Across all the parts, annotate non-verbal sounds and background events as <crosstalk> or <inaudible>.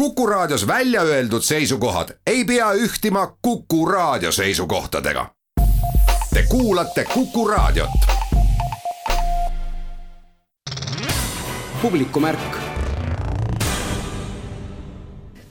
Kuku Raadios välja öeldud seisukohad ei pea ühtima Kuku Raadio seisukohtadega. Te kuulate Kuku Raadiot. publikumärk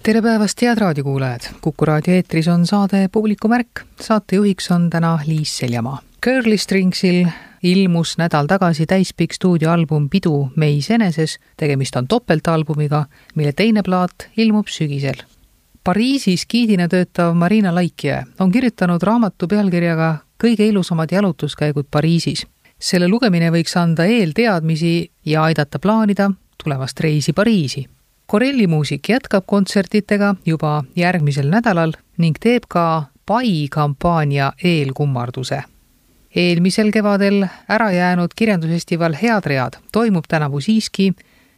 tere päevast, head raadiokuulajad! Kuku raadio eetris on saade Publikumärk. saatejuhiks on täna Liis Seljamaa. Curly Stringsil ilmus nädal tagasi täispikk stuudioalbum Pidu meis eneses. tegemist on topeltalbumiga, mille teine plaat ilmub sügisel. Pariisis giidina töötav Marina Laikjõe on kirjutanud raamatu pealkirjaga Kõige ilusamad jalutuskäigud Pariisis. selle lugemine võiks anda eelteadmisi ja aidata plaanida tulevast reisi Pariisi Corelli muusik jätkab kontsertidega juba järgmisel nädalal ning teeb ka Pai kampaania eelkummarduse eelmisel kevadel ära jäänud kirjandusfestival Head read toimub tänavu siiski,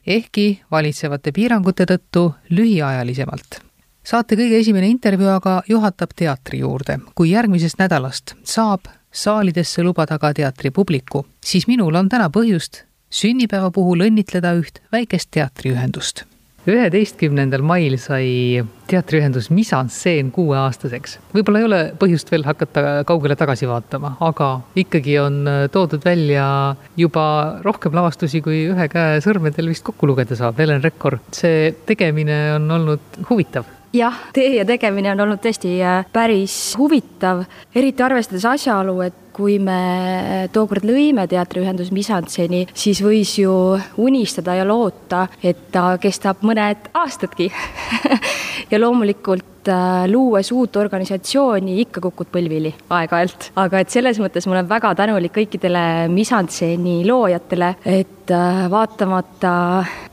ehkki valitsevate piirangute tõttu lühiajalisemalt. saate kõige esimene intervjuu aga juhatab teatri juurde, kui järgmisest nädalast saab saalidesse lubada ka teatripubliku, siis minul on täna põhjust sünnipäeva puhul õnnitleda üht väikest teatriühendust üheteistkümnendal mail sai teatriühendus Misanseen kuueaastaseks. võib-olla ei ole põhjust veel hakata kaugele tagasi vaatama, aga ikkagi on äh, toodud välja juba rohkem lavastusi, kui ühe käe sõrmedel vist kokku lugeda saab, Helen Rekkor. see tegemine on olnud huvitav jah, ja tegemine on olnud tõesti äh, päris huvitav, eriti arvestades asjaolu, et kui me tookord lõime teatriühendus Misantseni, siis võis ju unistada ja loota, et ta kestab mõned aastadki <laughs> ja loomulikult äh, luues uut organisatsiooni ikka kukud põlvili aeg-ajalt, aga et selles mõttes ma olen väga tänulik kõikidele Misantseni loojatele, et äh, vaatamata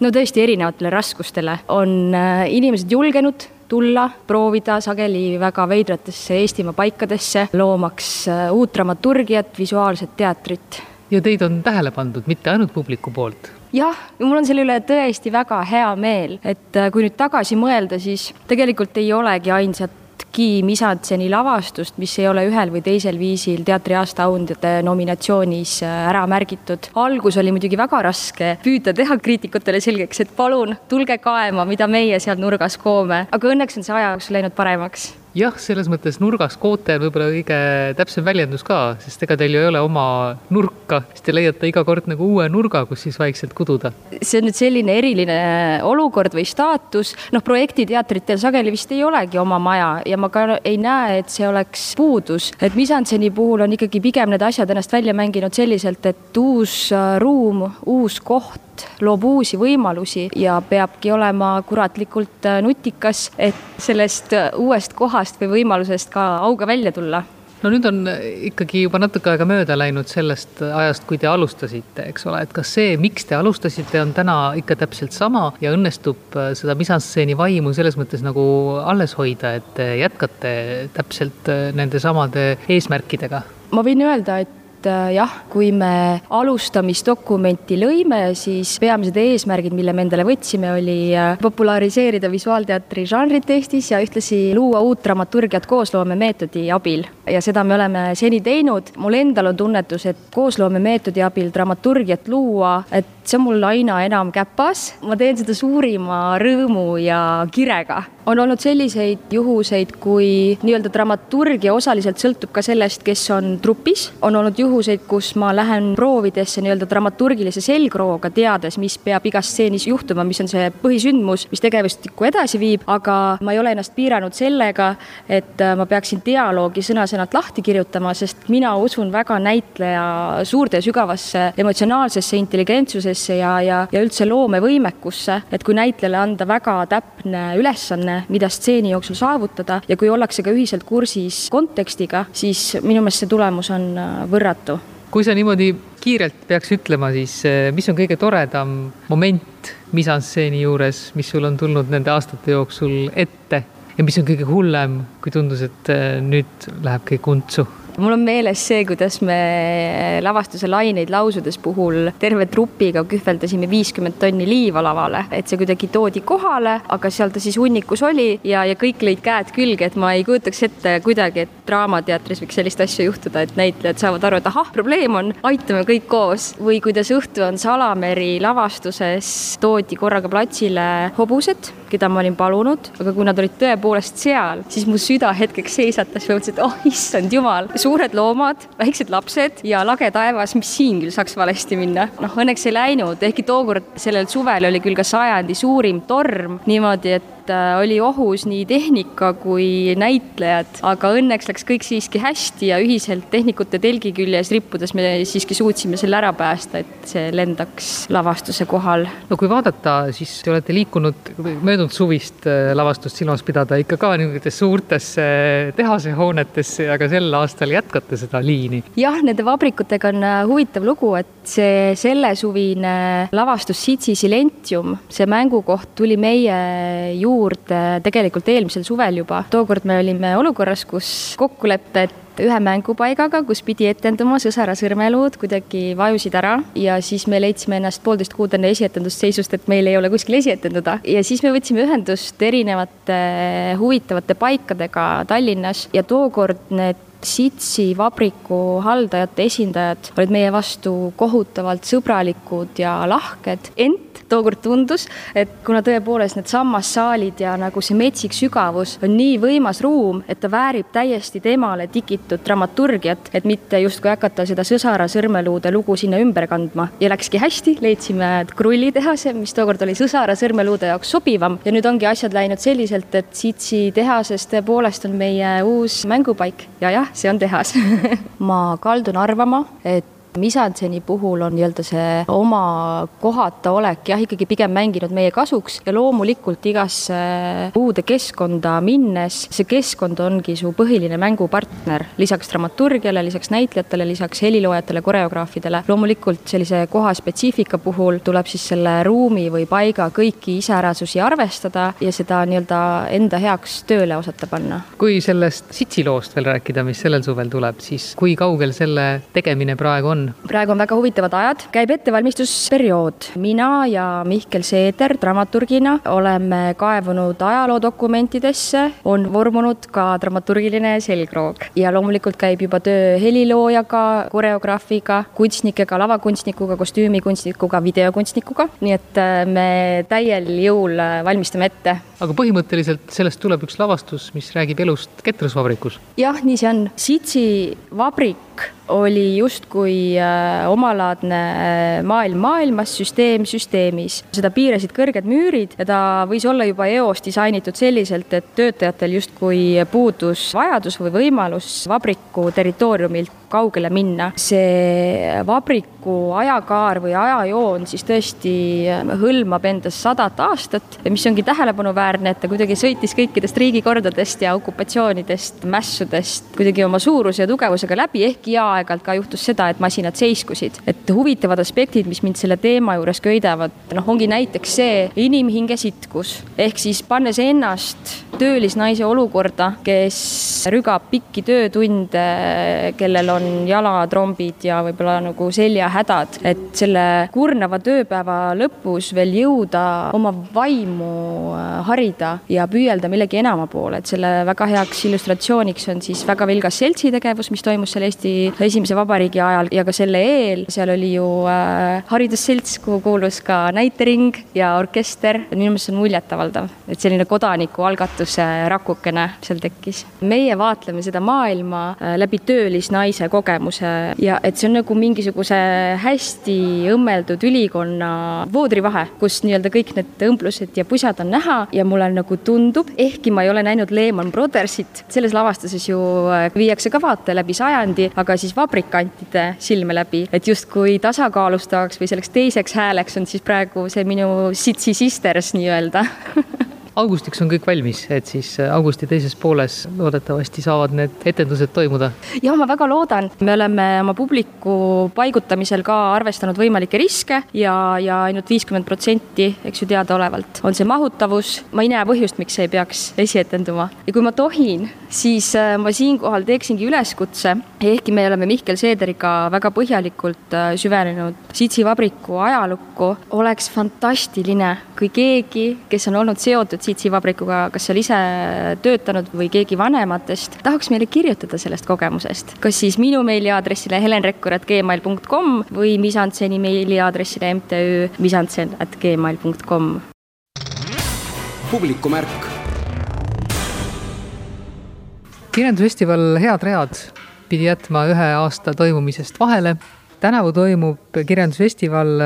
no tõesti erinevatele raskustele on äh, inimesed julgenud tulla, proovida sageli väga veidratesse Eestimaa paikadesse, loomaks äh, uut dramaturgiat, visuaalset teatrit. ja teid on tähele pandud, mitte ainult publiku poolt? jah, mul on selle üle tõesti väga hea meel, et äh, kui nüüd tagasi mõelda, siis tegelikult ei olegi ainsat ühtki Misantseni lavastust, mis ei ole ühel või teisel viisil teatri aastaauhindade nominatsioonis äh, ära märgitud. algus oli muidugi väga raske. Püüda teha kriitikutele selgeks, et palun tulge kaema, mida meie seal nurgas koome, aga õnneks on see aja jooksul läinud paremaks jah, selles mõttes nurgas koote on võib-olla kõige täpsem väljendus ka, sest ega teil ju ei ole oma nurka, siis te leiate iga kord nagu uue nurga, kus siis vaikselt kududa. see on nüüd selline eriline olukord või staatus, noh, projektiteatritel sageli vist ei olegi oma maja ja ma ka ei näe, et see oleks puudus, et Misantseni puhul on ikkagi pigem need asjad ennast välja mänginud selliselt, et uus ruum, uus koht, loob uusi võimalusi ja peabki olema kuratlikult nutikas, et sellest uuest kohast või võimalusest ka auga välja tulla no nüüd on ikkagi juba natuke aega mööda läinud sellest ajast, kui te alustasite, eks ole, et kas see, miks te alustasite, on täna ikka täpselt sama ja õnnestub äh, seda misansseeni vaimu selles mõttes nagu alles hoida, et te jätkate täpselt nende samade eesmärkidega? ma võin öelda, et et äh, jah, kui me alustamisdokumenti lõime, siis peamised eesmärgid, mille me endale võtsime, oli äh, populariseerida visuaalteatri žanrit Eestis ja ühtlasi luua uut dramaturgiat koosloomemeetodi abil. ja seda me oleme seni teinud. mul endal on tunnetus, et koosloomemeetodi abil dramaturgiat luua, et see on mul aina enam käpas. ma teen seda suurima rõõmu ja kirega. on olnud selliseid juhuseid, kui nii-öelda dramaturgia osaliselt sõltub ka sellest, kes on trupis, on olnud juhuseid, kus ma lähen proovidesse nii-öelda dramaturgilise selgrooga, teades, mis peab igas stseenis juhtuma, mis on see põhisündmus, mis tegevustikku edasi viib, aga ma ei ole ennast piiranud sellega, et äh, ma peaksin dialoogi sõna-sõnalt lahti kirjutama, sest mina usun väga näitleja suurde ja sügavasse emotsionaalsesse intelligentsusesse ja, ja, ja üldse loomevõimekusse, et kui näitlejale anda väga täpne ülesanne, mida stseeni jooksul saavutada ja kui ollakse ka ühiselt kursis kontekstiga, siis minu meelest see tulemus on äh, võrratu. Kui sa niimoodi kiirelt peaks ütlema, siis eh, mis on kõige toredam moment misansseeni juures, mis sul on tulnud nende aastate jooksul ette? Ja mis on kõige hullem, kui tundus, et eh, nüüd läheb kõik untsu mul on meeles see, kuidas me lavastuse laineid lausudes puhul terve trupiga kühveldasime viiskümmend tonni liiva lavale, et see kuidagi toodi kohale, aga seal ta siis hunnikus oli ja, ja kõik lõid käed külge, et ma ei kujutaks ette kuidagi, et Draamateatris võiks sellist asja juhtuda, et näitlejad saavad aru, et ahah, probleem on, aitame kõik koos. või kuidas õhtu on Salameri lavastuses, toodi korraga platsile hobused keda ma olin palunud, aga kui nad olid tõepoolest seal, siis mu süda hetkeks seisatas ja mõtlesin, et oh issand jumal, suured loomad, väiksed lapsed ja lage taevas, mis siin küll saaks valesti minna. noh, õnneks ei läinud, ehkki tookord sellel suvel oli küll ka sajandi suurim torm niimoodi, et et äh, oli ohus nii tehnika kui näitlejad, aga õnneks läks kõik siiski hästi ja ühiselt tehnikute telgi küljes rippudes me siiski suutsime selle ära päästa, et see lendaks lavastuse kohal. no kui vaadata, siis te olete liikunud möödunud suvist äh, lavastust silmas pidada ikka ka niisugustesse suurtesse tehasehoonetesse, aga sel aastal jätkate seda liini? jah, nende vabrikutega on äh, huvitav lugu, et see sellesuvine lavastus Sitsi Silentium, see mängukoht tuli meie juurde juurde tegelikult eelmisel suvel juba. tookord me olime olukorras, kus kokkulepped ühe mängupaigaga, kus pidi etenduma Sõsara sõrmeluud, kuidagi vajusid ära ja siis me leidsime ennast poolteist kuud enne esietendust seisust, et meil ei ole kuskil esietenduda ja siis me võtsime ühendust erinevate huvitavate paikadega Tallinnas ja tookord need Sitsi vabriku haldajate esindajad olid meie vastu kohutavalt sõbralikud ja lahked, ent tookord tundus, et kuna tõepoolest need sammassaalid ja nagu see metsik sügavus on nii võimas ruum, et ta väärib täiesti temale tikitud dramaturgiat, et mitte justkui hakata seda Sõsara sõrmeluude lugu sinna ümber kandma. ja läkski hästi, leidsime krullitehase, mis tookord oli Sõsara sõrmeluude jaoks sobivam. Ja nüüd ongi asjad läinud selliselt, et Sitsi tehases tõepoolest on meie uus mängupaik. Ja jah, see on tehas. <laughs> Ma kaldun arvama, et misanseni puhul on nii-öelda see oma kohata olek jah, ikkagi pigem mänginud meie kasuks ja loomulikult igasse uude keskkonda minnes, see keskkond ongi su põhiline mängupartner, lisaks dramaturgiale, lisaks näitlejatele, lisaks heliloojatele, koreograafidele. loomulikult sellise koha spetsiifika puhul tuleb siis selle ruumi või paiga kõiki iseärasusi arvestada ja seda nii-öelda enda heaks tööle osata panna. kui sellest Sitsi loost veel rääkida, mis sellel suvel tuleb, siis kui kaugel selle tegemine praegu on? Praegu on väga huvitavad ajad, käib ettevalmistusperiood. mina ja Mihkel Seeder dramaturgina oleme kaevunud ajaloodokumentidesse, on vormunud ka dramaturgiline selgroog ja loomulikult käib juba töö heliloojaga, koreograafiga, kunstnikega, lavakunstnikuga, kostüümikunstnikuga, videokunstnikuga, nii et äh, me täiel jõul äh, valmistame ette. aga põhimõtteliselt sellest tuleb üks lavastus, mis räägib elust ketrusvabrikus? jah, nii see on. Sitsi vabrik oli justkui äh, omalaadne äh, maailm maailmas, süsteem süsteemis. seda piirasid kõrged müürid ja ta võis olla juba eos disainitud selliselt, et töötajatel justkui puudus vajadus või võimalus vabriku territooriumilt kaugele minna. see vabriku ajakaar või ajajoon siis tõesti hõlmab endas sadat aastat, mis ongi tähelepanuväärne, et ta kuidagi sõitis kõikidest riigikordadest ja okupatsioonidest, mässudest kuidagi oma suuruse ja tugevusega läbi, ehkki jaa, aeg-ajalt ka juhtus seda, et masinad seiskusid. et huvitavad aspektid, mis mind selle teema juures köidavad, noh, ongi näiteks see inimhinge sitkus, ehk siis pannes ennast töölisnaise olukorda, kes rügab pikki töötunde, kellel on jalatrombid ja võib-olla nagu seljahädad, et selle kurnava tööpäeva lõpus veel jõuda oma vaimu äh, harida ja püüelda millegi enama poole, et selle väga heaks illustratsiooniks on siis väga vilgas seltsitegevus, mis toimus seal Eesti Esimese Vabariigi ajal ja ka selle eel, seal oli ju äh, haridusselts, kuhu kuulus ka näitering ja orkester, minu meelest see on muljetavaldav, et selline kodanikualgatuse rakukene seal tekkis. meie vaatleme seda maailma äh, läbi töölisnaise kogemuse. Ja et see on nagu mingisuguse hästi õmmeldud ülikonna voodrivahe, kus nii-öelda kõik need õmblused ja pusad on näha ja mulle nagu tundub, ehkki ma ei ole näinud Lehman Brothersit, selles lavastuses ju äh, viiakse ka vaate läbi sajandi, aga siis vabrikantide silme läbi, et justkui tasakaalustavaks või selleks teiseks hääleks on siis praegu see minu Sitsi Sisters nii-öelda <laughs> augustiks on kõik valmis, et siis äh, augusti teises pooles loodetavasti saavad need etendused toimuda? ja ma väga loodan, me oleme oma publiku paigutamisel ka arvestanud võimalikke riske ja, ja ainult viiskümmend protsenti, eks ju, teadaolevalt on see mahutavus. ma ei näe põhjust, miks see ei peaks esietenduma ja kui ma tohin, siis äh, ma siinkohal teeksingi üleskutse, ehkki me oleme Mihkel Seederiga väga põhjalikult äh, süvenenud Sitsi vabriku ajalukku, oleks fantastiline, kui keegi, kes on olnud seotud Sitsi vabrikuga, kas seal ise töötanud või keegi vanematest, tahaks meile kirjutada sellest kogemusest. kas siis minu meiliaadressile helenrekkur.gmail.com või Misantseni meiliaadressile mtü misantsen.gmail.com publikumärk. kirjandusfestival Head read pidi jätma ühe aasta toimumisest vahele. tänavu toimub kirjandusfestival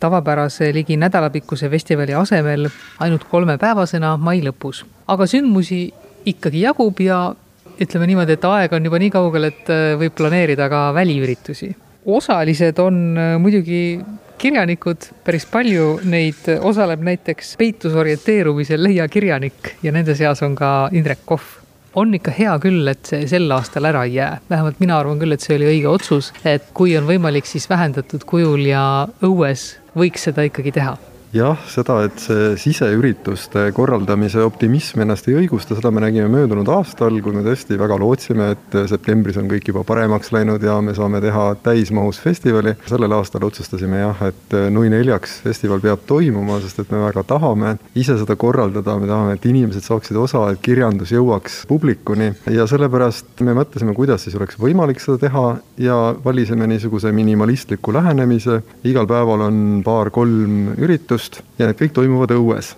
tavapärase ligi nädalapikkuse festivali asemel ainult kolmepäevasena mai lõpus. aga sündmusi ikkagi jagub ja ütleme niimoodi, et aeg on juba nii kaugel, et võib planeerida ka väliüritusi. osalised on muidugi kirjanikud, päris palju neid osaleb näiteks peitusorienteerumisel Leia kirjanik ja nende seas on ka Indrek Kohv on ikka hea küll, et see sel aastal ära ei jää, vähemalt mina arvan küll, et see oli õige otsus, et kui on võimalik, siis vähendatud kujul ja õues võiks seda ikkagi teha jah, seda, et see siseürituste korraldamise optimism ennast ei õigusta, seda me nägime möödunud aastal, kui me tõesti väga lootsime, et septembris on kõik juba paremaks läinud ja me saame teha täismahus festivali. sellel aastal otsustasime jah, et nui neljaks festival peab toimuma, sest et me väga tahame ise seda korraldada, me tahame, et inimesed saaksid osa, et kirjandus jõuaks publikuni ja sellepärast me mõtlesime, kuidas siis oleks võimalik seda teha ja valisime niisuguse minimalistliku lähenemise. igal päeval on paar-kolm üritust üritust ja need kõik toimuvad õues.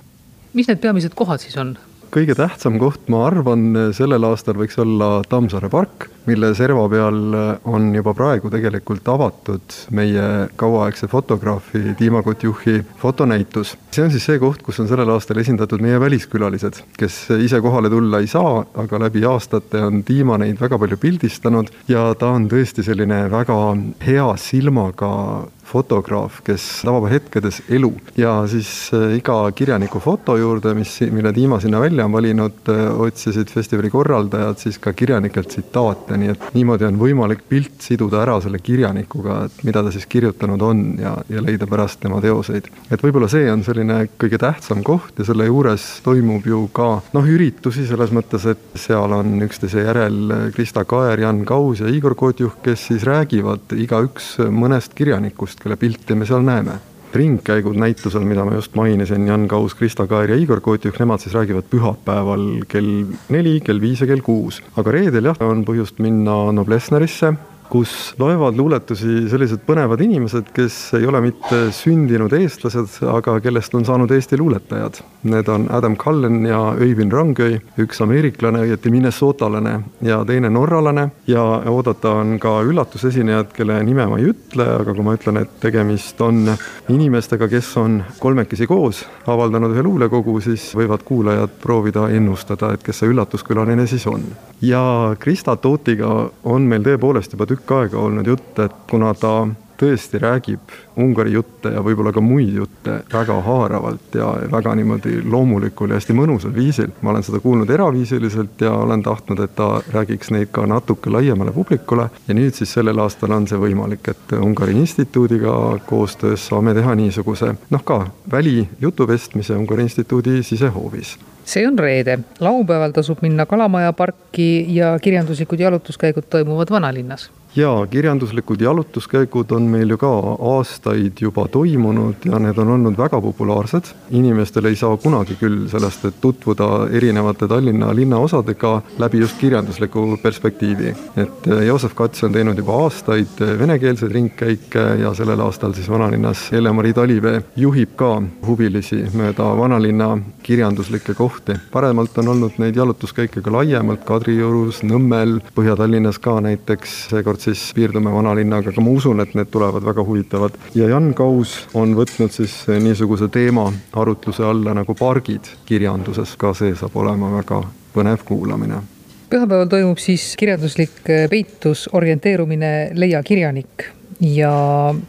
mis need peamised kohad siis on? kõige tähtsam koht, ma arvan, sellel aastal võiks olla Tammsaare park, mille serva peal on juba praegu tegelikult avatud meie kauaaegse fotograafi Dima Kotjuhi fotonäitus. see on siis see koht, kus on sellel aastal esindatud meie väliskülalised, kes ise kohale tulla ei saa, aga läbi aastate on Dima neid väga palju pildistanud ja ta on tõesti selline väga hea silmaga fotograaf, kes tabab hetkedes elu ja siis äh, iga kirjaniku foto juurde, mis, mille Dima sinna välja on valinud, äh, otsisid festivali korraldajad siis ka kirjanikelt tsitaate, nii et niimoodi on võimalik pilt siduda ära selle kirjanikuga, et mida ta siis kirjutanud on ja, ja leida pärast tema teoseid. et võib-olla see on selline kõige tähtsam koht ja selle juures toimub ju ka noh, üritusi selles mõttes, et seal on üksteise järel Krista Kaer, Jan Kaus ja Igor Kotjuh, kes siis räägivad igaüks mõnest kirjanikust, kelle pilti me seal näeme ringkäigud näitusel, mida ma just mainisin, Jan Kaus, Krista Kaer ja Igor Kotjuk, nemad siis räägivad pühapäeval kell neli, kell viis ja kell kuus. aga reedel jah, on põhjust minna Noblessnerisse, kus loevad luuletusi sellised põnevad inimesed, kes ei ole mitte sündinud eestlased, aga kellest on saanud Eesti luuletajad. Need on Adam Cullen ja Öivin Rangöi, üks ameeriklane, õieti Minnesotalane ja teine norralane ja oodata on ka üllatusesinejad, kelle nime ma ei ütle, aga kui ma ütlen, et tegemist on inimestega, kes on kolmekesi koos avaldanud ühe luulekogu, siis võivad kuulajad proovida ennustada, et kes see üllatuskülaline siis on. ja Krista Tootiga on meil tõepoolest juba tükk aega olnud jutt, et kuna ta tõesti räägib Ungari jutte ja võib-olla ka muid jutte väga haaravalt ja väga niimoodi loomulikul ja hästi mõnusal viisil. ma olen seda kuulnud eraviisiliselt ja olen tahtnud, et ta räägiks neid ka natuke laiemale publikule. Ja nüüd siis sellel aastal on see võimalik, et Ungari instituudiga koostöös saame teha niisuguse noh, ka välijutuvestmise Ungari instituudi sisehoovis. See on reede, laupäeval tasub minna Kalamaja parki ja kirjanduslikud jalutuskäigud toimuvad vanalinnas. Jaa, kirjanduslikud jalutuskäigud on meil ju ka aastaid juba toimunud ja need on olnud väga populaarsed. inimestel ei saa kunagi küll sellest, et tutvuda erinevate Tallinna linnaosadega läbi just kirjandusliku perspektiivi. et eh, Joosef Kats on teinud juba aastaid eh, venekeelseid ringkäike ja sellel aastal siis vanalinnas Elle-Mari Talivee juhib ka huvilisi mööda vanalinna kirjanduslikke kohti. paremalt on olnud neid jalutuskäike ka laiemalt Kadriorus, Nõmmel, Põhja-Tallinnas ka näiteks, seekord siis piirdume vanalinnaga, aga ma usun, et need tulevad väga huvitavad. Ja Jan Kaus on võtnud siis niisuguse teema arutluse alla nagu pargid kirjanduses, ka see saab olema väga põnev kuulamine. Pühapäeval toimub siis kirjanduslik peitus orienteerumine Leia kirjanik. Ja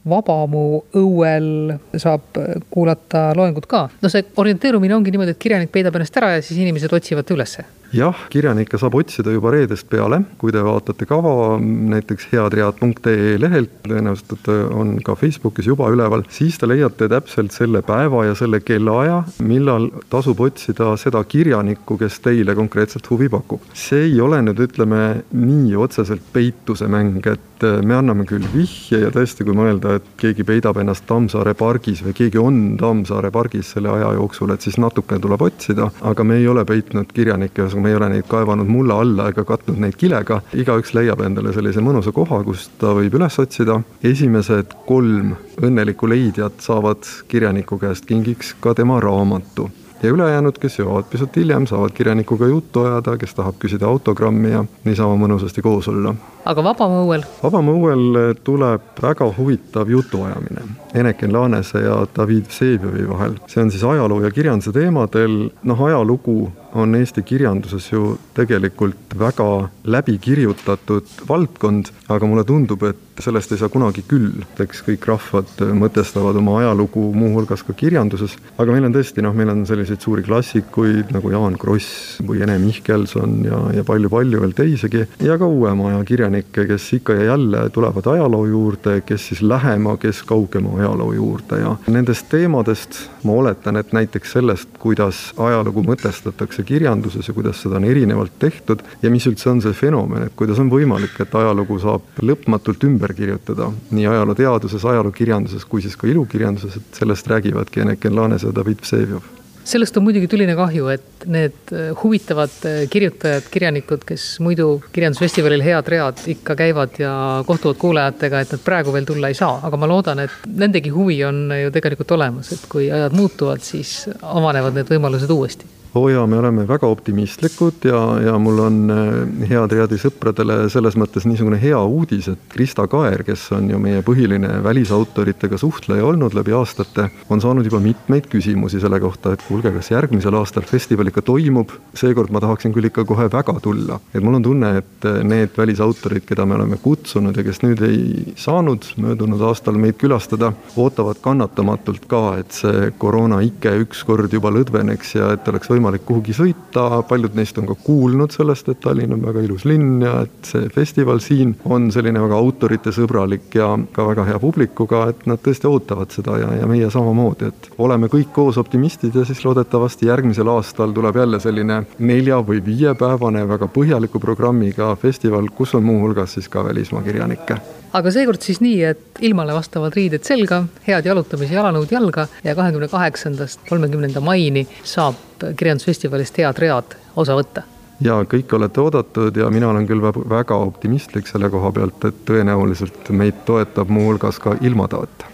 Vabamu õuel saab kuulata loengut ka. no see orienteerumine ongi niimoodi, et kirjanik peidab ennast ära ja siis inimesed otsivad ta ülesse jah, kirjanikke saab otsida juba reedest peale, kui te vaatate kava näiteks headread.ee lehelt, tõenäoliselt on ka Facebookis juba üleval, siis te leiate täpselt selle päeva ja selle kellaaja, millal tasub otsida seda kirjanikku, kes teile konkreetselt huvi pakub. see ei ole nüüd ütleme nii otseselt peituse mäng, et me anname küll vihje ja tõesti, kui mõelda, et keegi peidab ennast Tammsaare pargis või keegi on Tammsaare pargis selle aja jooksul, et siis natuke tuleb otsida, aga me ei ole peitnud kirjanikke, ühesõnaga me ei ole neid kaevanud mulla alla ega katnud neid kilega, igaüks leiab endale sellise mõnusa koha, kust ta võib üles otsida. esimesed kolm õnnelikku leidjat saavad kirjaniku käest kingiks ka tema raamatu ja ülejäänud, kes jõuavad pisut hiljem, saavad kirjanikuga juttu ajada, kes tahab küsida autogrammi ja niisama mõnusasti koos olla. aga vabam õuel? vabam õuel tuleb väga huvitav jutuajamine Eneken Laanese ja David Vseviovi vahel. see on siis ajaloo ja kirjanduse teemadel, noh ajalugu on Eesti kirjanduses ju tegelikult väga läbi kirjutatud valdkond, aga mulle tundub, et sellest ei saa kunagi küll. eks kõik rahvad mõtestavad oma ajalugu muuhulgas ka kirjanduses, aga meil on tõesti noh, meil on selliseid suuri klassikuid nagu Jaan Kross või Ene Mihkelson ja, ja palju-palju veel teisigi ja ka uuema aja kirjanikke, kes ikka ja jälle tulevad ajaloo juurde, kes siis lähema, kes kaugema ajaloo juurde ja nendest teemadest ma oletan, et näiteks sellest, kuidas ajalugu mõtestatakse kirjanduses ja kuidas seda on erinevalt tehtud ja mis üldse on see fenomen, et kuidas on võimalik, et ajalugu saab lõpmatult ümber kirjutada nii ajalooteaduses, ajalookirjanduses kui siis ka ilukirjanduses, et sellest räägivadki Eneken Laanes ja David Vseviov. Sellest on muidugi tuline kahju, et need huvitavad kirjutajad, kirjanikud, kes muidu kirjandusfestivalil head read ikka käivad ja kohtuvad kuulajatega, et nad praegu veel tulla ei saa, aga ma loodan, et nendegi huvi on ju tegelikult olemas, et kui ajad muutuvad, siis avanevad need võimalused uuesti oo oh jaa, me oleme väga optimistlikud ja, ja mul on eh, head Riadi sõpradele selles mõttes niisugune hea uudis, et Krista Kaer, kes on ju meie põhiline välisautoritega suhtleja olnud läbi aastate, on saanud juba mitmeid küsimusi selle kohta, et kuulge, kas järgmisel aastal festival ikka toimub. seekord ma tahaksin küll ikka kohe väga tulla, et mul on tunne, et need välisautorid, keda me oleme kutsunud ja kes nüüd ei saanud möödunud aastal meid külastada, ootavad kannatamatult ka, et see koroona ike ükskord juba lõdveneks ja et oleks võimalik võimalik kuhugi sõita, paljud neist on ka kuulnud sellest, et Tallinn on väga ilus linn ja et see festival siin on selline väga autoritesõbralik ja ka väga hea publikuga, et nad tõesti ootavad seda ja, ja meie samamoodi, et oleme kõik koos optimistid ja siis loodetavasti järgmisel aastal tuleb jälle selline nelja- või viiepäevane väga põhjaliku programmiga festival, kus on muuhulgas siis ka välismaa kirjanikke. Aga seekord siis nii, et ilmale vastavad riided selga, head jalutamis- ja jalanõud jalga ja kahekümne kaheksandast kolmekümnenda maini saab kirjandusfestivalist head read osa võtta ja kõik olete oodatud ja mina olen küll väga optimistlik selle koha pealt, et tõenäoliselt meid toetab muuhulgas ka ilmataat.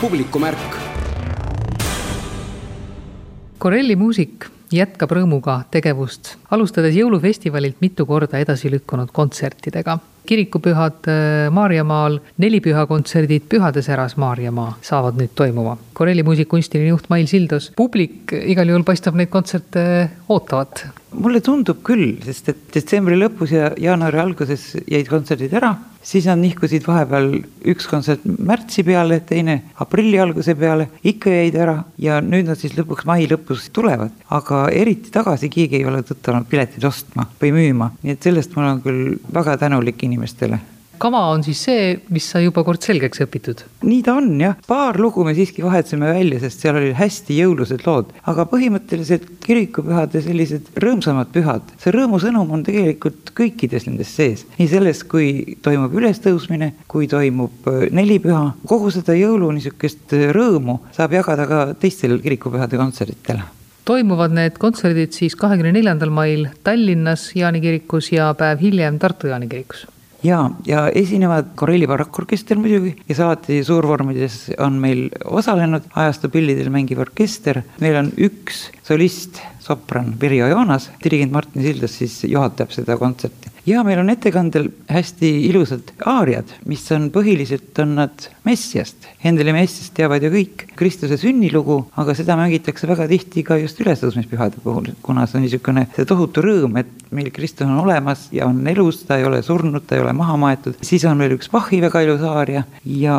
publikumärk. Corelli muusik jätkab rõõmuga tegevust, alustades jõulufestivalilt mitu korda edasi lükkunud kontsertidega kirikupühad äh, Maarjamaal, nelipühakontserdid Pühade säras Maarjamaa saavad nüüd toimuma. Korelli muusikakunstiline juht Mail Sildos, publik igal juhul paistab neid kontserte ootavat. Mulle tundub küll, sest et detsembri lõpus ja jaanuari alguses jäid kontserdid ära, siis nad nihkusid vahepeal üks kontsert märtsi peale, teine aprilli alguse peale, ikka jäid ära ja nüüd nad siis lõpuks mai lõpus tulevad. aga eriti tagasi keegi ei ole tõttanud pileteid ostma või müüma, nii et sellest ma olen küll väga tänulik inimestele kava on siis see, mis sai juba kord selgeks õpitud? nii ta on jah, paar lugu me siiski vahetasime välja, sest seal olid hästi jõulused lood, aga põhimõtteliselt kirikupühad ja sellised rõõmsamad pühad, see rõõmusõnum on tegelikult kõikides nendes sees, nii selles, kui toimub ülestõusmine, kui toimub äh, nelipüha, kogu seda jõulu niisugust äh, rõõmu saab jagada ka teistel kirikupühade kontsertidel toimuvad need kontserdid siis kahekümne neljandal mail Tallinnas Jaani kirikus ja päev hiljem Tartu Jaani kirikus ja, ja esinevad Corelli barakkorkester muidugi, kes alati suurvormides on meil osalenud, ajastu pillidel mängiv orkester, meil on üks solist, sopran Pirjo Joonas, dirigent Martin Sildas siis juhatab seda kontserti ja meil on ettekandel hästi ilusad aariad, mis on põhiliselt on nad Messiast. Hendeli Messiast teavad ju kõik Kristuse sünnilugu, aga seda mängitakse väga tihti ka just ülestõusmispühade puhul, kuna see on niisugune see tohutu rõõm, et meil Kristus on olemas ja on elus, ta ei ole surnud, ta ei ole maha maetud. siis on veel üks Bachi väga ilus aaria ja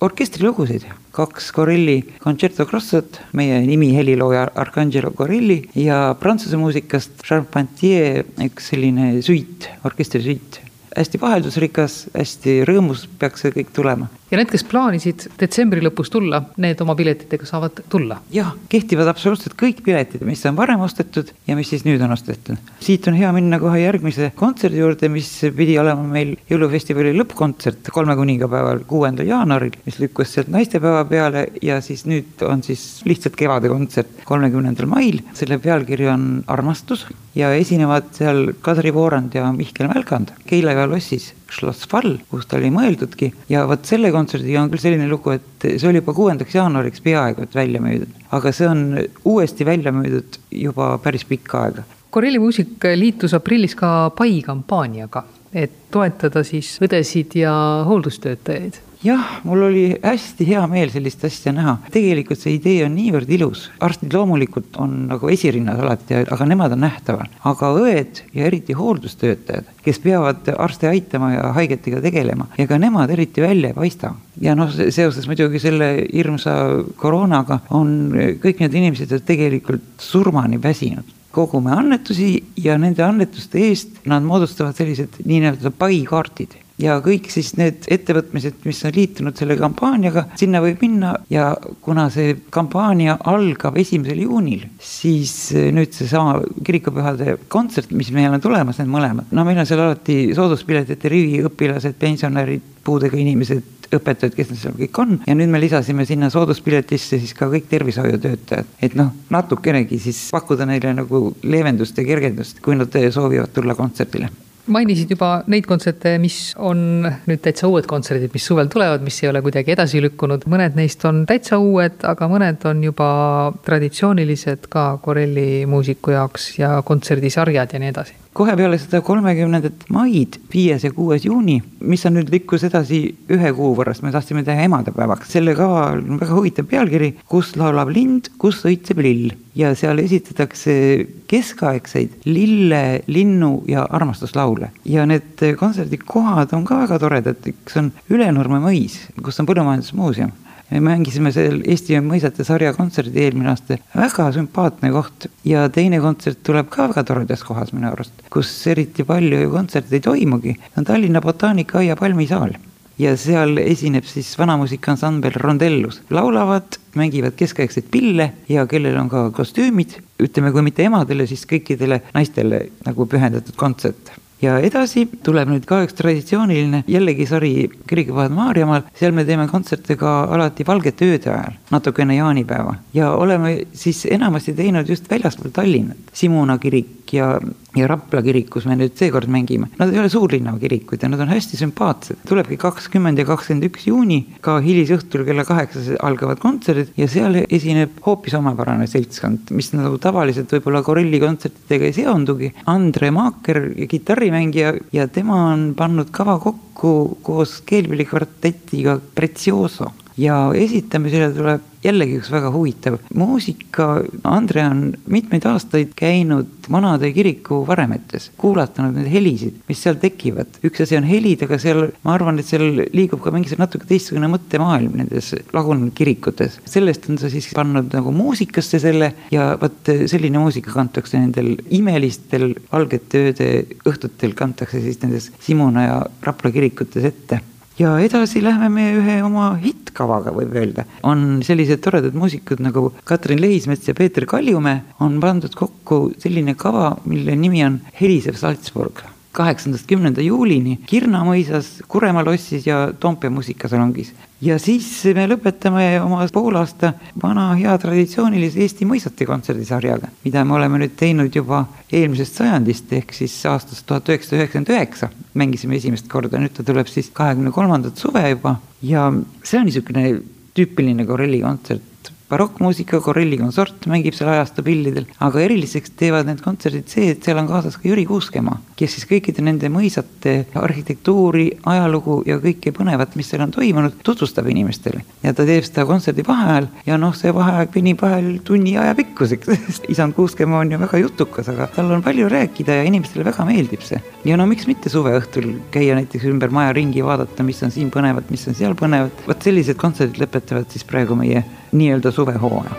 orkestrilugusid kaks Corelli Concerto Grossot, meie nimi helilooja Arcangelo Corelli ja prantsuse muusikast Charpentier, üks selline suit, orkestrisüit hästi vaheldusrikas, hästi rõõmus peaks see kõik tulema. Ja need, kes plaanisid detsembri lõpus tulla, need oma piletitega saavad tulla? jah, kehtivad absoluutselt kõik piletid, mis on varem ostetud ja mis siis nüüd on ostetud. siit on hea minna kohe järgmise kontserdi juurde, mis pidi olema meil jõulufestivali lõppkontsert kolme kuningapäeval, kuuendal jaanuaril, mis lükkus sealt naistepäeva peale ja siis nüüd on siis lihtsalt kevadekontsert kolmekümnendal mail, selle pealkiri on Armastus ja esinevad seal Kadri Voorand ja Mihkel Mälgand Keila lossis Schloss Fall, kus ta oli mõeldudki. Ja vot selle kontserdiga on küll selline lugu, et see oli juba kuuendaks jaanuariks peaaegu et välja müüdud, aga see on uuesti välja müüdud juba päris pikka aega. Korelli muusik liitus aprillis ka pai kampaaniaga, et toetada siis õdesid ja hooldustöötajaid jah, mul oli hästi hea meel sellist asja näha. tegelikult see idee on niivõrd ilus, arstid loomulikult on nagu esirinnas alati, aga nemad on nähtaval. aga õed ja eriti hooldustöötajad, kes peavad arste aitama ja haigetega tegelema, ega nemad eriti välja ei paista. ja noh, seoses muidugi selle hirmsa koroonaga on kõik need inimesed ju tegelikult surmani väsinud kogume annetusi ja nende annetuste eest nad moodustavad sellised nii-öelda paikaardid ja kõik siis need ettevõtmised, mis on liitunud selle kampaaniaga, sinna võib minna. Ja kuna see kampaania algab esimesel juunil, siis eh, nüüd seesama kirikupühade kontsert, mis meil on tulemas, need mõlemad, no meil on seal alati sooduspiletite rivi, õpilased, pensionärid, puudega inimesed, õpetajad, kes need seal kõik on. Ja nüüd me lisasime sinna sooduspiletisse siis ka kõik tervishoiutöötajad, et noh, natukenegi siis pakkuda neile nagu leevendust ja kergendust, kui nad soovivad tulla kontserdile mainisid juba neid kontserte, mis on nüüd täitsa uued kontserdid, mis suvel tulevad, mis ei ole kuidagi edasi lükkunud, mõned neist on täitsa uued, aga mõned on juba traditsioonilised ka Corelli muusiku jaoks ja kontserdisarjad ja nii edasi kohe peale seda kolmekümnendat maid, viies ja kuues juuni, mis on nüüd lükkus edasi ühe kuu võrrast, me tahtsime teha emadepäevaks. selle kava on väga huvitav pealkiri, kus laulab lind, kus õitseb lill ja seal esitatakse keskaegseid lille, linnu ja armastuslaule. ja need kontserdikohad on ka väga toredad, üks on Ülenurme mõis, kus on põllumajandusmuuseum mängisime seal Eesti mõisate sarja kontserdi eelmine aasta, väga sümpaatne koht. Ja teine kontsert tuleb ka väga toredas kohas minu arust, kus eriti palju ju kontserte ei toimugi, see on Tallinna Botaanikaaia palmisaal. Ja seal esineb siis vanamuusikaansambel Rondellus, laulavad, mängivad keskaegseid pille ja kellel on ka kostüümid, ütleme, kui mitte emadele, siis kõikidele naistele nagu pühendatud kontsert ja edasi tuleb nüüd ka üks traditsiooniline jällegi sari Kirikupäevad Maarjamaal, seal me teeme kontserte ka alati valgete ööde ajal, natukene jaanipäeva ja oleme siis enamasti teinud just väljaspool Tallinnat, Simuna kirik ja, ja Rapla kirik, kus me nüüd seekord mängime. Nad ei ole suurlinna kirikud ja nad on hästi sümpaatsed, tulebki kakskümmend ja kakskümmend üks juuni, ka hilisõhtul kella kaheksas algavad kontserdid ja seal esineb hoopis omapärane seltskond, mis nagu tavaliselt võib-olla Corelli kontsertidega ei seondugi. Andre Maaker, kitarri kitarrimängija ja tema on pannud kava kokku koos keelpillikvartetiga Prezioso ja esitamisele tuleb jällegi üks väga huvitav muusika. Andre on mitmeid aastaid käinud vanade kiriku varemetes, kuulatanud neid helisid, mis seal tekivad. üks asi on helid, aga seal, ma arvan, et seal liigub ka mingisugune natuke teistsugune mõttemaailm nendes lagunenud kirikutes. sellest on ta siis pannud nagu muusikasse selle ja vot selline muusika kantakse nendel imelistel valgete ööde õhtutel kantakse siis nendes Simuna ja Rapla kirikutes ette ja edasi lähme me ühe oma hittkavaga, võib öelda. on sellised toredad muusikud nagu Katrin Lehismets ja Peeter Kaljumäe on pandud kokku selline kava, mille nimi on Helisev Salzburg kaheksandast kümnenda juulini Kirna mõisas, Kuremaa lossis ja Toompea muusikasalongis ja siis me lõpetame oma poolaasta vana hea traditsioonilise Eesti mõisate kontserdisarjaga, mida me oleme nüüd teinud juba eelmisest sajandist, ehk siis aastast tuhat üheksasada üheksakümmend üheksa. Mängisime esimest korda, nüüd ta tuleb siis kahekümne kolmandat suve juba. Ja see on niisugune tüüpiline Corelli kontsert, barokkmuusika, Corelli konsort mängib seal ajastu pillidel, aga eriliseks teevad need kontserdid see, et seal on kaasas ka Jüri Kuuskemaa, kes siis kõikide nende mõisate arhitektuuri, ajalugu ja kõike põnevat, mis seal on toimunud, tutvustab inimestele. ja ta teeb seda kontserdi vaheajal ja noh, see vaheaeg venib vahel tunni aja pikkuseks, <laughs> sest isand Kuuskemaa on ju väga jutukas, aga tal on palju rääkida ja inimestele väga meeldib see. ja no miks mitte suveõhtul käia näiteks ümber maja ringi, vaadata, mis on siin põnevat, mis on seal põnevat, vot sellised kontserdid lõpetavad siis praegu meie nii-öelda suvehooaja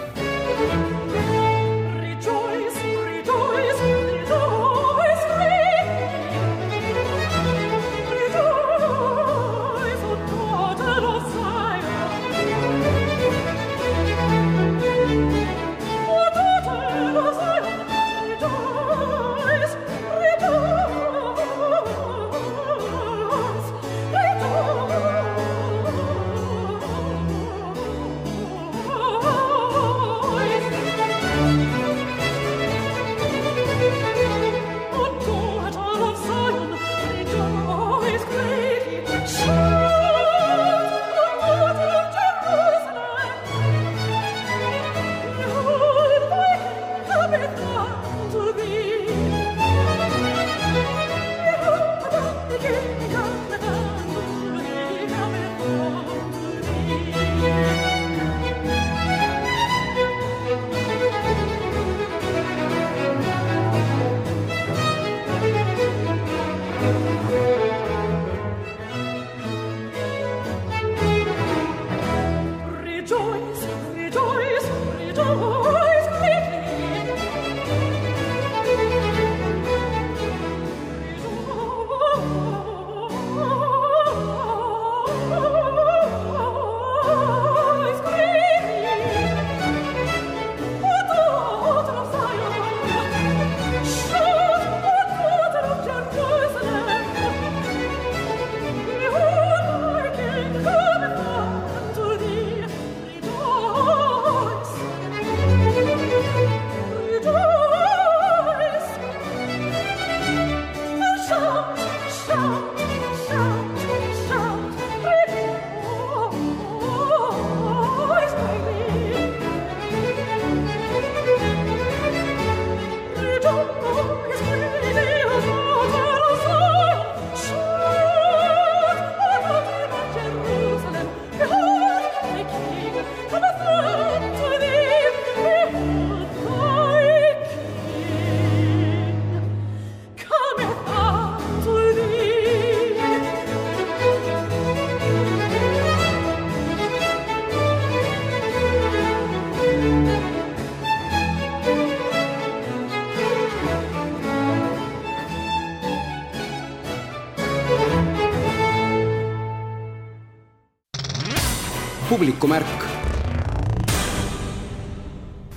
publikumärk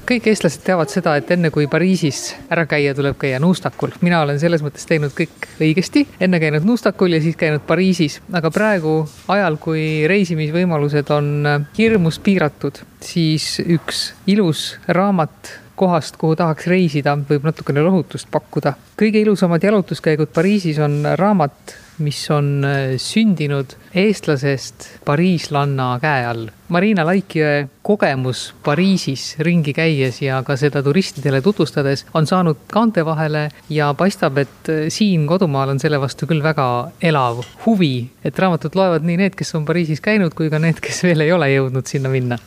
kõik eestlased teavad seda, et enne kui Pariisis ära käia, tuleb käia nuustakul. mina olen selles mõttes teinud kõik õigesti, enne käinud nuustakul ja siis käinud Pariisis, aga praegu ajal, kui reisimisvõimalused on hirmus piiratud, siis üks ilus raamat kohast, kuhu tahaks reisida, võib natukene lohutust pakkuda. kõige ilusamad jalutuskäigud Pariisis on raamat mis on äh, sündinud eestlasest pariislanna käe all. Marina Laikjõe kogemus Pariisis ringi käies ja ka seda turistidele tutvustades on saanud kaante vahele ja paistab, et äh, siin kodumaal on selle vastu küll väga elav huvi, et raamatut loevad nii need, kes on Pariisis käinud, kui ka need, kes veel ei ole jõudnud sinna minna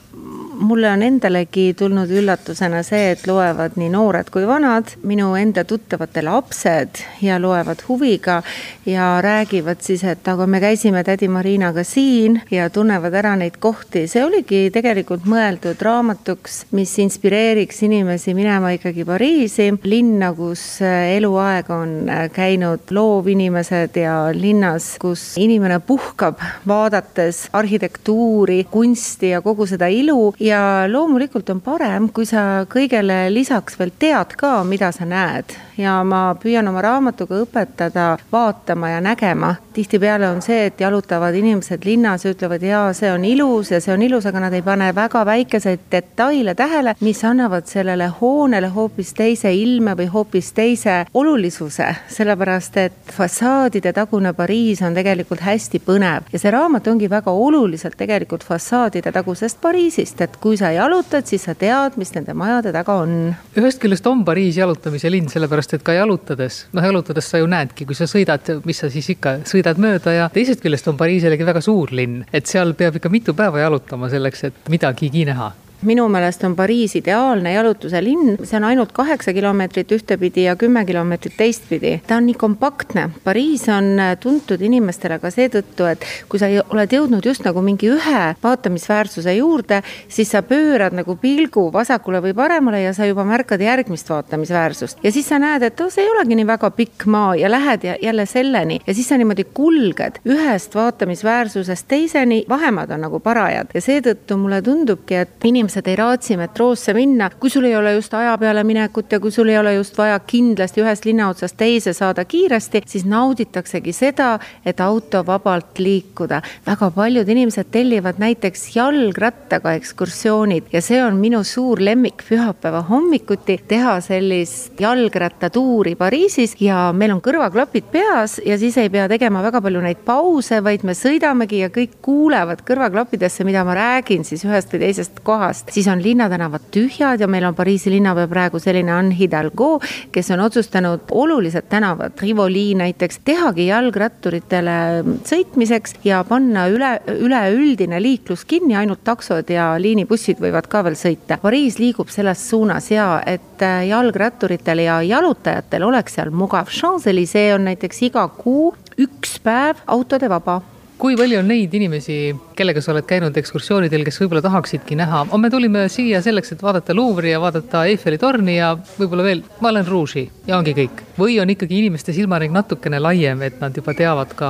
mulle on endalegi tulnud üllatusena see, et loevad nii noored kui vanad, minu enda tuttavate lapsed ja loevad huviga ja räägivad siis, et aga me käisime tädi Marinaga siin ja tunnevad ära neid kohti. see oligi tegelikult mõeldud raamatuks, mis inspireeriks inimesi minema ikkagi Pariisi, linna, kus eluaeg on käinud loovinimesed ja linnas, kus inimene puhkab, vaadates arhitektuuri, kunsti ja kogu seda ilu ja loomulikult on parem, kui sa kõigele lisaks veel tead ka, mida sa näed ja ma püüan oma raamatuga õpetada vaatama ja nägema. tihtipeale on see, et jalutavad inimesed linnas ja ütlevad, jaa, see on ilus ja see on ilus, aga nad ei pane väga väikeseid detaile tähele, mis annavad sellele hoonele hoopis teise ilme või hoopis teise olulisuse, sellepärast et fassaadide tagune Pariis on tegelikult hästi põnev ja see raamat ongi väga oluliselt tegelikult fassaadide tagusest Pariisist, et kui sa jalutad, siis sa tead, mis nende majade taga on. ühest küljest on Pariis jalutamise linn, sellepärast sellepärast et ka jalutades, noh jalutades sa ju näedki, kui sa sõidad, mis sa siis ikka, sõidad mööda ja teisest küljest on Pariis jällegi väga suur linn, et seal peab ikka mitu päeva jalutama selleks, et midagigi näha minu meelest on Pariis ideaalne jalutuse linn, see on ainult kaheksa kilomeetrit ühtepidi ja kümme kilomeetrit teistpidi. ta on nii kompaktne, Pariis on äh, tuntud inimestele ka seetõttu, et kui sa oled jõudnud just nagu mingi ühe vaatamisväärsuse juurde, siis sa pöörad nagu pilgu vasakule või paremale ja sa juba märkad järgmist vaatamisväärsust. ja siis sa näed, et oh, see ei olegi nii väga pikk maa ja lähed ja jälle selleni. Ja siis sa niimoodi kulged ühest vaatamisväärsusest teiseni, vahemaad on nagu parajad. Ja seetõttu mulle tundubki, et inimesed inimesed ei raatsi metroosse minna, kui sul ei ole just aja peale minekut ja kui sul ei ole just vaja kindlasti ühest linna otsast teise saada kiiresti, siis nauditaksegi seda, et autovabalt liikuda. väga paljud inimesed tellivad näiteks jalgrattaga ekskursioonid ja see on minu suur lemmik pühapäeva hommikuti, teha sellist jalgrattatuuri Pariisis ja meil on kõrvaklapid peas ja siis ei pea tegema väga palju neid pause, vaid me sõidamegi ja kõik kuulevad kõrvaklappidesse, mida ma räägin siis ühest või teisest kohast pärast, siis on linnatänavad tühjad ja meil on Pariisi linnapea praegu selline Anne Hidalgo, kes on otsustanud olulised tänavad, Rivoli näiteks, tehagi jalgratturitele sõitmiseks ja panna üle, üleüldine liiklus kinni, ainult taksod ja liinibussid võivad ka veel sõita. Pariis liigub selles suunas ja et jalgratturitel ja jalutajatel oleks seal mugav. Champs-Élysées on näiteks iga kuu üks päev autode vaba kui palju on neid inimesi, kellega sa oled käinud ekskursioonidel, kes võib-olla tahaksidki näha, me tulime siia selleks, et vaadata Luuvri ja vaadata Eiffeli torni ja võib-olla veel Moulin Rouge'i ja ongi kõik. või on ikkagi inimeste silmaring natukene laiem, et nad juba teavad ka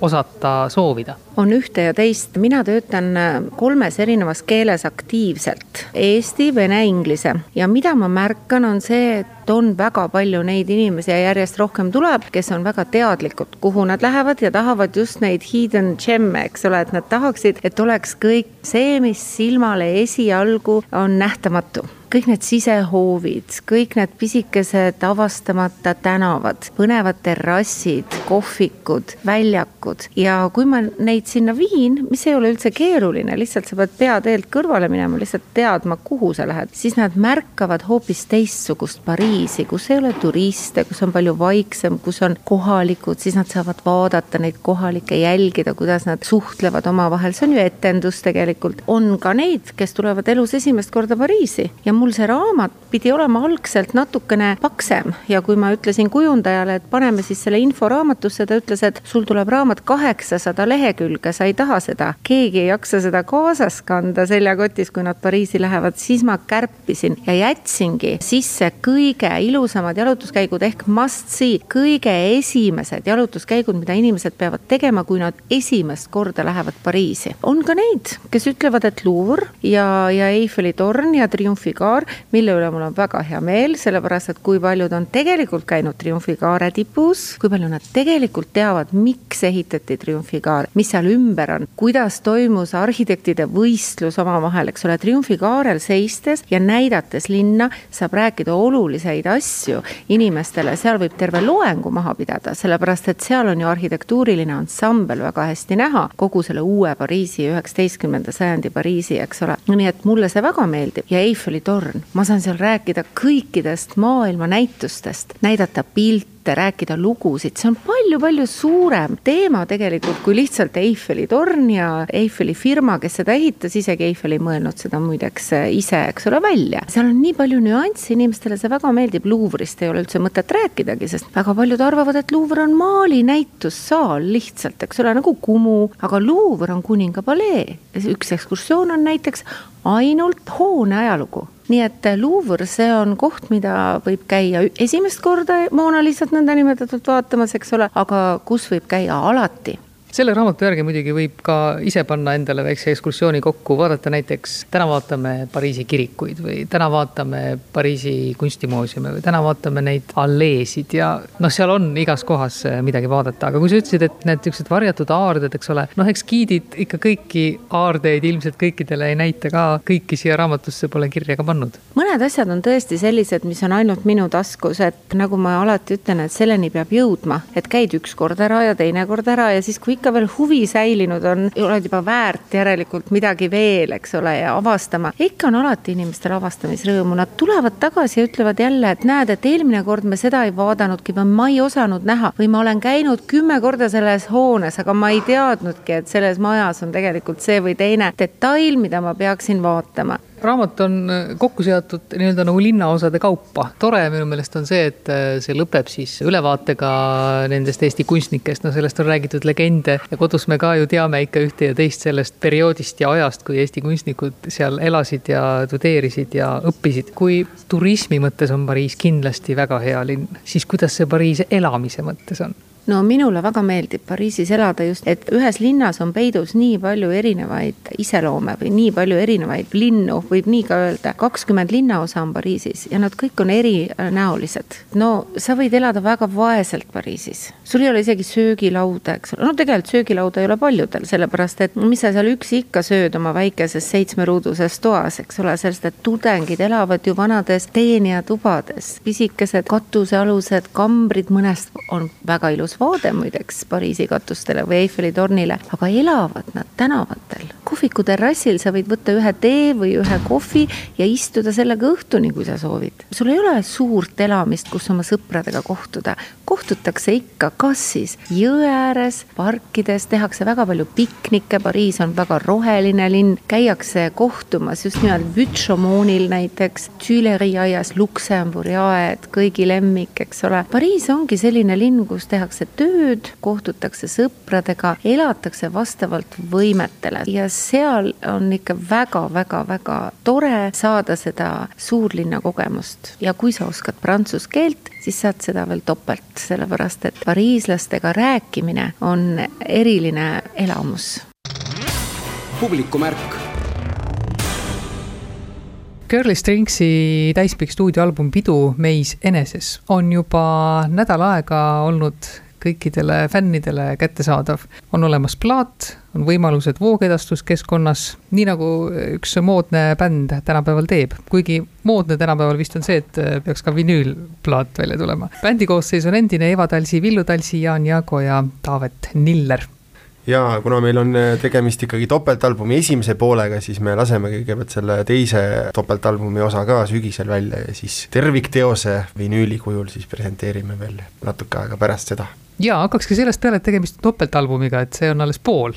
osata soovida? on ühte ja teist, mina töötan kolmes erinevas keeles aktiivselt, eesti, vene, inglise. Ja mida ma märkan, on see, et on väga palju neid inimesi ja järjest rohkem tuleb, kes on väga teadlikud, kuhu nad lähevad ja tahavad just neid hidden gem'e, eks ole, et nad tahaksid, et oleks kõik see, mis silmale esialgu on nähtamatu kõik need sisehoovid, kõik need pisikesed avastamata tänavad, põnevad terrassid, kohvikud, väljakud. Ja kui ma neid sinna viin, mis ei ole üldse keeruline, lihtsalt sa pead peateelt kõrvale minema, lihtsalt teadma, kuhu sa lähed, siis nad märkavad hoopis teistsugust Pariisi, kus ei ole turiste, kus on palju vaiksem, kus on kohalikud, siis nad saavad vaadata neid kohalikke, jälgida, kuidas nad suhtlevad omavahel, see on ju etendus tegelikult. on ka neid, kes tulevad elus esimest korda Pariisi. Ja mul see raamat pidi olema algselt natukene paksem ja kui ma ütlesin kujundajale, et paneme siis selle info raamatusse, ta ütles, et sul tuleb raamat kaheksasada lehekülge, sa ei taha seda. keegi ei jaksa seda kaasas kanda seljakotis, kui nad Pariisi lähevad, siis ma kärpisin ja jätsingi sisse kõige ilusamad jalutuskäigud ehk must see, kõige esimesed jalutuskäigud, mida inimesed peavad tegema, kui nad esimest korda lähevad Pariisi. on ka neid, kes ütlevad, et Louvre ja, ja Eiffeli torn ja triumfikaar, mille üle mul on väga hea meel, sellepärast et kui paljud on tegelikult käinud triumfikaare tipus, kui palju nad tegelikult teavad, miks ehitati triumfikaar, mis seal ümber on, kuidas toimus arhitektide võistlus omavahel, eks ole, triumfikaarel seistes ja näidates linna saab rääkida oluliseid asju inimestele, seal võib terve loengu maha pidada, sellepärast et seal on ju arhitektuuriline ansambel väga hästi näha, kogu selle uue Pariisi, üheksateistkümnenda sajandi Pariisi, eks ole. nii et mulle see väga meeldib ja Eiffeli torn, ma saan seal rääkida kõikidest maailma näitustest, näidata pilte ette, rääkida lugusid, see on palju-palju suurem teema tegelikult kui lihtsalt Eiffeli torn ja Eiffeli firma, kes seda ehitas, isegi Eiffel ei mõelnud seda muideks ise, eks ole, välja. seal on nii palju nüansse, inimestele see väga meeldib, Luuvrist ei ole üldse mõtet rääkidagi, sest väga paljud arvavad, et Luuvr on Mali näitussaal lihtsalt, eks ole, nagu Kumu, aga Luuvr on kuninga palee. üks ekskursioon on näiteks ainult hoone ajalugu nii et Louvre, see on koht, mida võib käia esimest korda Mona Lisat nõndanimetatud vaatamas, eks ole, aga kus võib käia alati selle raamatu järgi muidugi võib ka ise panna endale väikse ekskursiooni kokku, vaadata näiteks täna vaatame Pariisi kirikuid või täna vaatame Pariisi kunstimuuseume või täna vaatame neid alleesid ja noh, seal on igas kohas eh, midagi vaadata, aga kui sa ütlesid, et need niisugused varjatud aarded, eks ole, noh, eks giidid ikka kõiki aardeid ilmselt kõikidele ei näita ka, kõiki siia raamatusse pole kirja ka pannud. mõned asjad on tõesti sellised, mis on ainult minu taskus, et nagu ma alati ütlen, et selleni peab jõudma, et käid üks kord ära ja teine kord ära ja siis, kui ikka veel huvi säilinud on, oled juba väärt järelikult midagi veel, eks ole, ja avastama. ikka on alati inimestel avastamisrõõmu, nad tulevad tagasi ja ütlevad jälle, et näed, et eelmine kord me seda ei vaadanudki või ma ei osanud näha. Või ma olen käinud kümme korda selles hoones, aga ma ei teadnudki, et selles majas on tegelikult see või teine detail, mida ma peaksin vaatama raamat on äh, kokku seatud nii-öelda nagu linnaosade kaupa. tore minu meelest on see, et äh, see lõpeb siis ülevaatega nendest Eesti kunstnikest, no sellest on räägitud legende ja kodus me ka ju teame ikka ühte ja teist sellest perioodist ja ajast, kui Eesti kunstnikud seal elasid ja tudeerisid ja õppisid. kui turismi mõttes on Pariis kindlasti väga hea linn, siis kuidas see Pariis elamise mõttes on? No minule väga meeldib Pariisis elada just, et ühes linnas on peidus nii palju erinevaid iseloome või nii palju erinevaid linnu, võib nii ka öelda. kakskümmend linnaosa on Pariisis ja nad kõik on erinäolised. no sa võid elada väga vaeselt Pariisis, sul ei ole isegi söögilauda, eks ole, no tegelikult söögilauda ei ole paljudel, sellepärast et mis sa seal üksi ikka sööd oma väikeses seitsmeruuduses toas, eks ole, sellest, et tudengid elavad ju vanades teenijatubades, pisikesed katusealused kambrid, mõnest on väga ilus vaade muideks Pariisi katustele või Eiffeli tornile, aga elavad nad tänavatel. kohviku terrassil sa võid võtta ühe tee või ühe kohvi ja istuda sellega õhtuni, kui sa soovid. sul ei ole suurt elamist, kus oma sõpradega kohtuda. kohtutakse ikka, kas siis jõe ääres, parkides, tehakse väga palju piknikke, Pariis on väga roheline linn, käiakse kohtumas just nimelt Bütšomoonil näiteks, Tuilerii aias, Luksemburi aed, kõigi lemmik, eks ole. Pariis ongi selline linn, kus tehakse tehakse tööd, kohtutakse sõpradega, elatakse vastavalt võimetele. Ja seal on ikka väga-väga-väga tore saada seda suurlinna kogemust. Ja kui sa oskad prantsuse keelt, siis saad seda veel topelt, sellepärast et pariislastega rääkimine on eriline elamus. publikumärk. Girly Stringsi täispikk stuudioalbum Pidu meis eneses on juba nädal aega olnud kõikidele fännidele kättesaadav. on olemas plaat, on võimalused voogedastuskeskkonnas, nii nagu üks moodne bänd tänapäeval teeb. kuigi moodne tänapäeval vist on see, et peaks ka vinüülplaat välja tulema. bändi koosseis on endine Eva Talsi, Villu Talsi, Jaan Jaago ja Taavet Niller ja kuna meil on äh, tegemist ikkagi topeltalbumi esimese poolega, siis me laseme kõigepealt selle teise topeltalbumi osa ka sügisel välja ja siis tervikteose vinüüli kujul siis presenteerime veel natuke aega pärast seda. Ja hakkakski sellest peale, et tegemist on topeltalbumiga, et see on alles pool.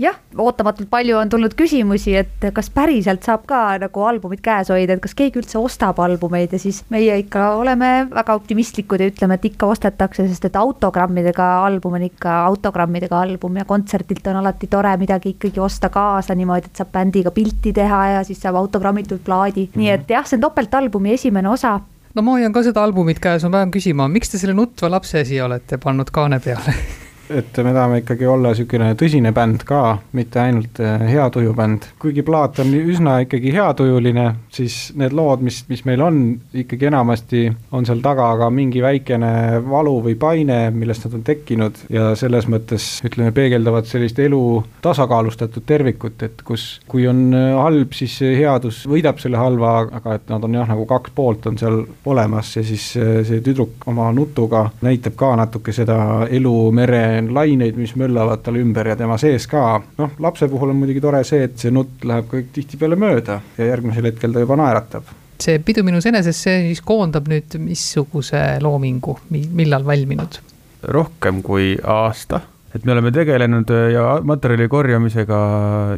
Jah, ootamatult palju on tulnud küsimusi, et kas päriselt saab ka nagu albumit käes hoida, et kas keegi üldse ostab albumeid ja siis meie ikka oleme väga optimistlikud ja ütleme, et ikka ostetakse, sest et autogrammidega album on ikka autogrammidega album ja kontserdilt on alati tore midagi ikkagi osta kaasa niimoodi, et saab bändiga pilti teha ja siis saab autogrammitud plaadi. Mm, -hmm. nii et jah, see on topeltalbumi esimene osa no ma hoian ka seda albumit käes, ma pean küsima, miks te selle nutva lapse siia olete pannud kaane peale <laughs> et me tahame ikkagi olla niisugune tõsine bänd ka, mitte ainult äh, hea tuju bänd. kuigi plaat on üsna ikkagi heatujuline, siis need lood, mis, mis meil on, ikkagi enamasti on seal taga ka mingi väikene valu või paine, millest nad on tekkinud ja selles mõttes ütleme, peegeldavad sellist elu tasakaalustatud tervikut, et kus, kui on äh, halb, siis headus võidab selle halva, aga et nad on jah, nagu kaks poolt on seal olemas ja siis äh, see tüdruk oma nutuga näitab ka natuke seda elu mere laineid, mis möllavad tal ümber ja tema sees ka. noh, lapse puhul on muidugi tore see, et see nutt läheb kõik tihtipeale mööda ja järgmisel hetkel ta juba naeratab see Pidu minus eneses, see siis koondab nüüd missuguse loomingu, millal valminud? rohkem kui aasta et me oleme tegelenud äh, ja materjali korjamisega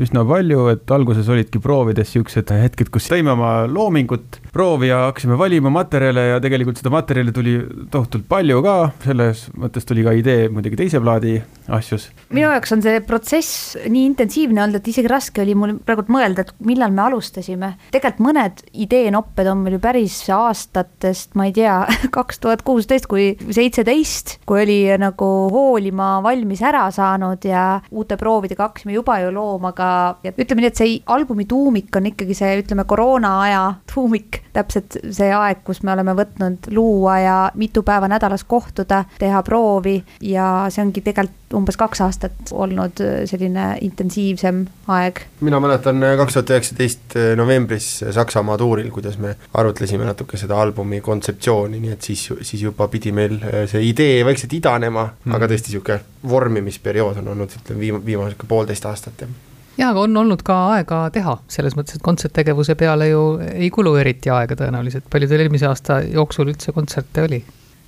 üsna palju, et alguses olidki proovides siuksed hetked, kus tõime oma loomingut proovi ja hakkasime valima materjale ja tegelikult seda materjali tuli tohutult palju ka, selles mõttes tuli ka idee muidugi teise plaadi asjus. minu jaoks on see protsess nii intensiivne olnud, et isegi raske oli mul praegu mõelda, et millal me alustasime. tegelikult mõned ideenopped on meil ju päris aastatest, ma ei tea, <laughs> kaks tuhat kuusteist kui seitseteist, kui oli nagu hoolima valmis siis ära saanud ja uute proovidega hakkasime juba ju looma ka, ütleme nii, et see albumi tuumik on ikkagi see, ütleme, koroona aja tuumik, täpselt see aeg, kus me oleme võtnud luua ja mitu päeva nädalas kohtuda, teha proovi ja see ongi tegelikult umbes kaks aastat olnud selline intensiivsem aeg. mina mäletan kaks tuhat üheksateist novembris Saksamaa tuuril, kuidas me arutlesime natuke seda albumi kontseptsiooni, nii et siis, siis juba pidi meil see idee vaikselt idanema mm., aga tõesti niisugune vormimisperiood on olnud, ütleme, viim-, viimased poolteist aastat, jah jaa, aga on olnud ka aega teha, selles mõttes, et kontserttegevuse peale ju ei kulu eriti aega tõenäoliselt, palju teil eelmise aasta jooksul üldse kontserte oli?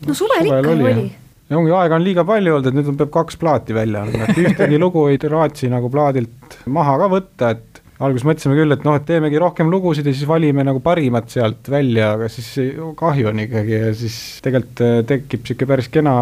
no suvel, suvel ikka oli, oli. ja ongi aega on liiga palju olnud, et nüüd peab kaks plaati välja andma, et ühtegi <laughs> lugu ei raatsi nagu plaadilt maha ka võtta, et alguses mõtlesime küll, et noh, et teemegi rohkem lugusid ja siis valime nagu parimad sealt välja, aga siis kahju on ikkagi ja siis tegelikult äh, tekib niisugune päris kena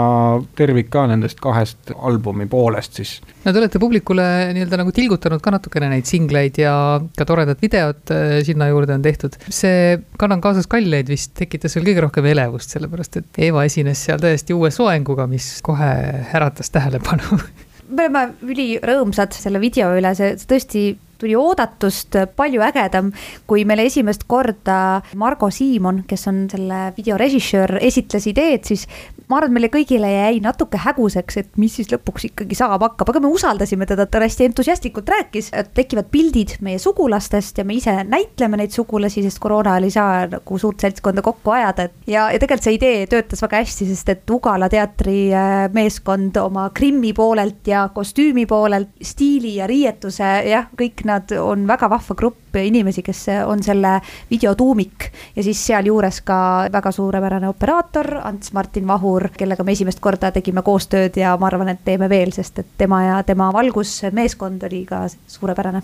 tervik ka nendest kahest albumi poolest siis. no te olete publikule nii-öelda nagu tilgutanud ka natukene neid singleid ja ka toredat videot äh, sinna juurde on tehtud. see Kannan kaasas kalleid vist tekitas veel kõige rohkem elevust, sellepärast et Eeva esines seal täiesti uue soenguga, mis kohe äratas tähelepanu <laughs> me oleme ülirõõmsad selle video üle, see tõesti tuli oodatust palju ägedam, kui meile esimest korda Margo Siimon, kes on selle video režissöör, esitles ideed, siis ma arvan, et meile kõigile jäi natuke häguseks, et mis siis lõpuks ikkagi saama hakkab, aga me usaldasime teda, ta hästi entusiastlikult rääkis, et tekivad pildid meie sugulastest ja me ise näitleme neid sugulasi, sest koroona ajal ei saa nagu suurt seltskonda kokku ajada, et ja, ja tegelikult see idee töötas väga hästi, sest et Ugala teatri äh, meeskond oma Krimmi poolelt ja kostüümi poolelt, stiili ja riietuse, jah, kõik nad on väga vahva grupp inimesi, kes on selle video tuumik ja siis sealjuures ka väga suurepärane operaator Ants Martin Vahur, kellega me esimest korda tegime koostööd ja ma arvan, et teeme veel, sest et tema ja tema valgusmeeskond oli ka suurepärane.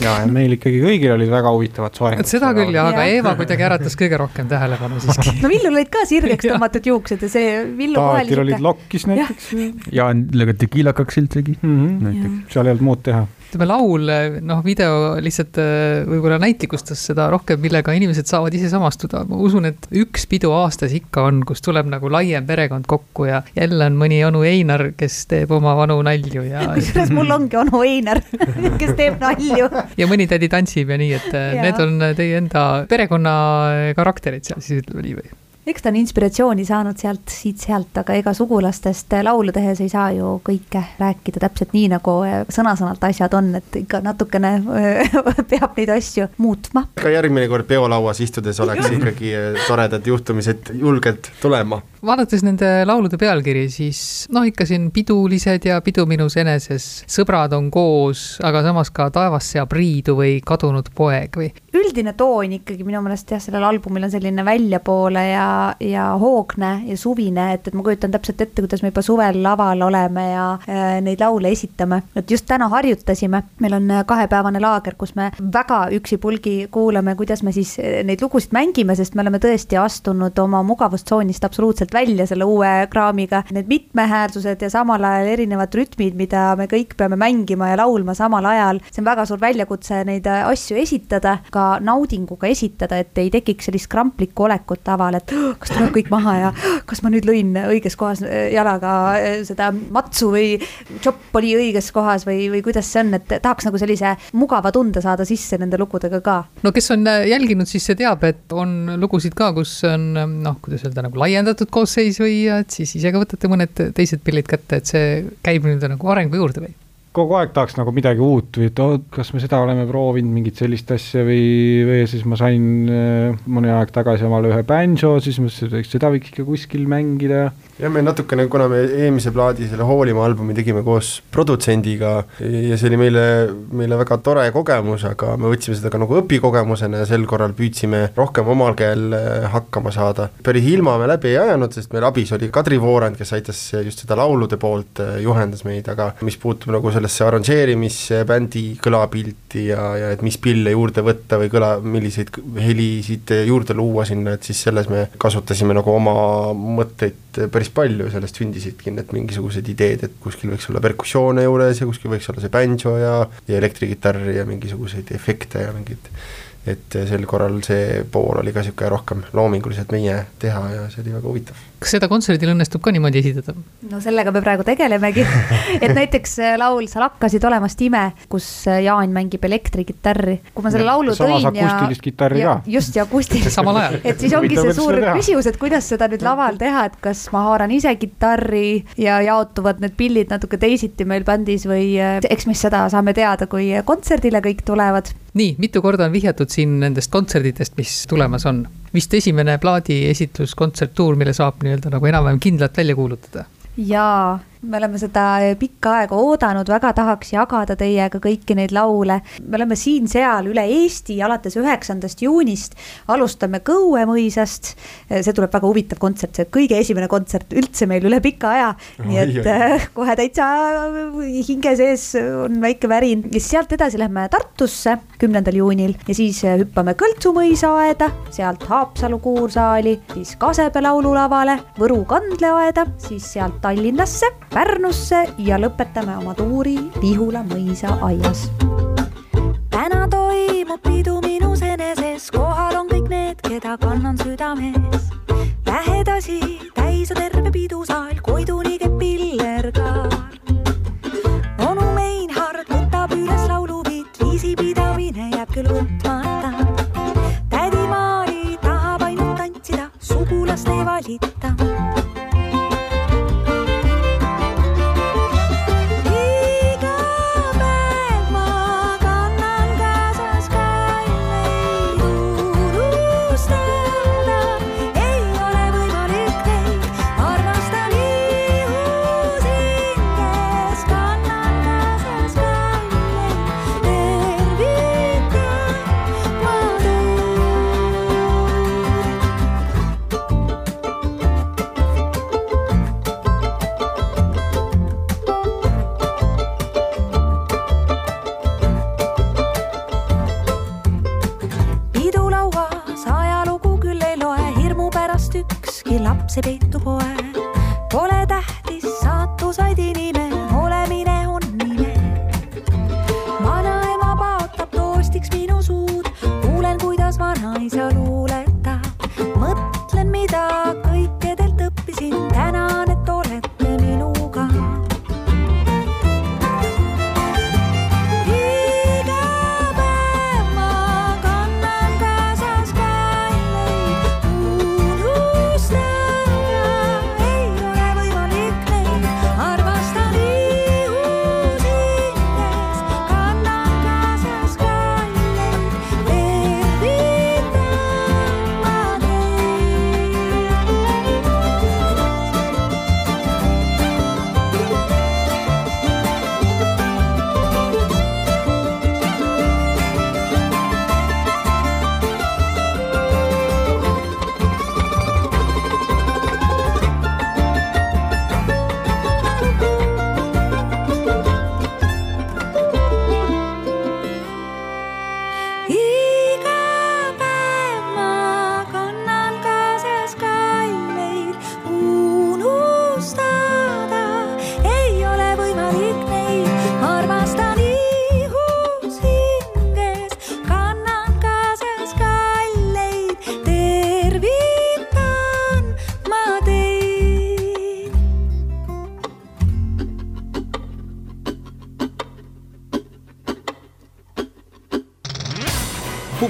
ja, ja meil ikkagi kõigil olid väga huvitavad soengud. seda küll jah, aga Eeva kuidagi äratas kõige rohkem tähelepanu siiski. <laughs> no Villul olid ka sirgeks <laughs> tõmmatud juuksed ja see Villu Taatil olid lokkis näiteks. <laughs> Jaan lõigati kiilakaks ilmselgi mm. -hmm. seal ei olnud muud teha ütleme, laul, noh, video lihtsalt äh, võib-olla näitlikustas seda rohkem, millega inimesed saavad ise samastuda. ma usun, et üks pidu aastas ikka on, kus tuleb nagu laiem perekond kokku ja jälle on mõni onu Einar, kes teeb oma vanu nalju ja. <laughs> kusjuures mul ongi onu Einar, <laughs> kes teeb nalju. ja mõni tädi tantsib ja nii, et äh, need on teie enda perekonna karakterid seal siis ütleme nii või? Eks ta on inspiratsiooni saanud sealt, siit-sealt, aga ega sugulastest laulu tehes ei saa ju kõike rääkida täpselt nii, nagu sõna-sõnalt asjad on, et ikka natukene <laughs> peab neid asju muutma. ka järgmine kord peolauas istudes oleks ikkagi toredad juhtumised julgelt tulema vaadates nende laulude pealkiri, siis noh, ikka siin pidulised ja pidu minus eneses, sõbrad on koos, aga samas ka taevas seab riidu või kadunud poeg või. üldine toon ikkagi minu meelest jah, sellel albumil on selline väljapoole ja, ja hoogne ja suvine, et, et ma kujutan täpselt ette, kuidas me juba suvel laval oleme ja äh, neid laule esitame. et just täna harjutasime, meil on äh, kahepäevane laager, kus me väga üksipulgi kuulame, kuidas me siis äh, neid lugusid mängime, sest me oleme tõesti astunud oma mugavustsoonist absoluutselt välja selle uue kraamiga. Need mitmehäälsused ja samal ajal erinevad rütmid, mida me kõik peame mängima ja laulma samal ajal. see on väga suur väljakutse neid asju esitada, ka naudinguga esitada, et ei tekiks sellist kramplikku olekut taval, et kas tuleb kõik maha ja kas ma nüüd lõin õiges kohas äh, jalaga äh, seda matsu või jopp oli õiges kohas või, või kuidas see on, et tahaks nagu sellise mugava tunde saada sisse nende lugudega ka. no kes on äh, jälginud, siis see teab, et on lugusid ka, kus on noh, kuidas öelda nagu laiendatud koos koosseis või et siis ise ka võtate mõned teised pillid kätte, et see käib nüüd nagu arengu juurde või? Kogu aeg tahaks nagu midagi uut või et oot, kas me seda oleme proovinud, mingit sellist asja või, või siis ma sain äh, mõni aeg tagasi omale ühe bänso, siis mõtlesin, et seda võiks ikka kuskil mängida jah, me natukene, kuna me eelmise plaadi, selle Hoolimaa albumi tegime koos produtsendiga ja see oli meile, meile väga tore kogemus, aga me võtsime seda ka nagu õpikogemusena ja sel korral püüdsime rohkem omal käel äh, hakkama saada. päris ilma me läbi ei ajanud, sest meil abis oli Kadri Voorand, kes aitas just seda laulude poolt, äh, juhendas meid, aga mis puutub nagu sellesse arranžeerimisse, bändi kõlapilti ja, ja et mis pille juurde võtta või kõla, milliseid helisid juurde luua sinna, et siis selles me kasutasime nagu oma mõtteid päris palju, sellest sündisidki need mingisugused ideed, et kuskil võiks olla perkussioone juures ja kuskil võiks olla see bänjo ja, ja elektrikitarr ja mingisuguseid efekte ja mingid et sel korral see pool oli ka niisugune rohkem loominguliselt meie teha ja see oli väga huvitav. kas seda kontserdil õnnestub ka niimoodi esitada? no sellega me praegu tegelemegi <laughs> et näiteks äh, laul Sa lakkasid olemast ime, kus äh, Jaan mängib elektrikitarri. kui ma selle laulu tõin ja akustilist kitarri ja, ka. just, ja akustilist samal ajal. et siis ongi see suur küsimus, et kuidas seda nüüd laval teha, et kas ma haaran ise kitarri ja jaotuvad need pillid natuke teisiti meil bändis või äh, eks me seda saame teada, kui kontserdile kõik tulevad nii, mitu korda on vihjatud siin nendest kontserditest, mis tulemas on? vist esimene plaadi esitlus, kontserttuur, mille saab nii-öelda nagu enam-vähem kindlalt välja kuulutada? jaa me oleme seda pikka aega oodanud, väga tahaks jagada teiega kõiki neid laule. me oleme siin-seal üle Eesti alates üheksandast juunist, alustame Kõue mõisast. see tuleb väga huvitav kontsert, see kõige esimene kontsert üldse meil üle pika aja. nii et oi. Äh, kohe täitsa hinge sees on väike värin ja sealt edasi lähme Tartusse kümnendal juunil ja siis hüppame Kõltsu mõisaaeda, sealt Haapsalu kuursaali, siis Kasepea laululavale, Võru kandleaeda, siis sealt Tallinnasse Pärnusse ja lõpetame oma tuuri Lihula mõisa aias. täna toimub pidu minus eneses, kohal on kõik need, keda kannan südames.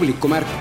Publiku märk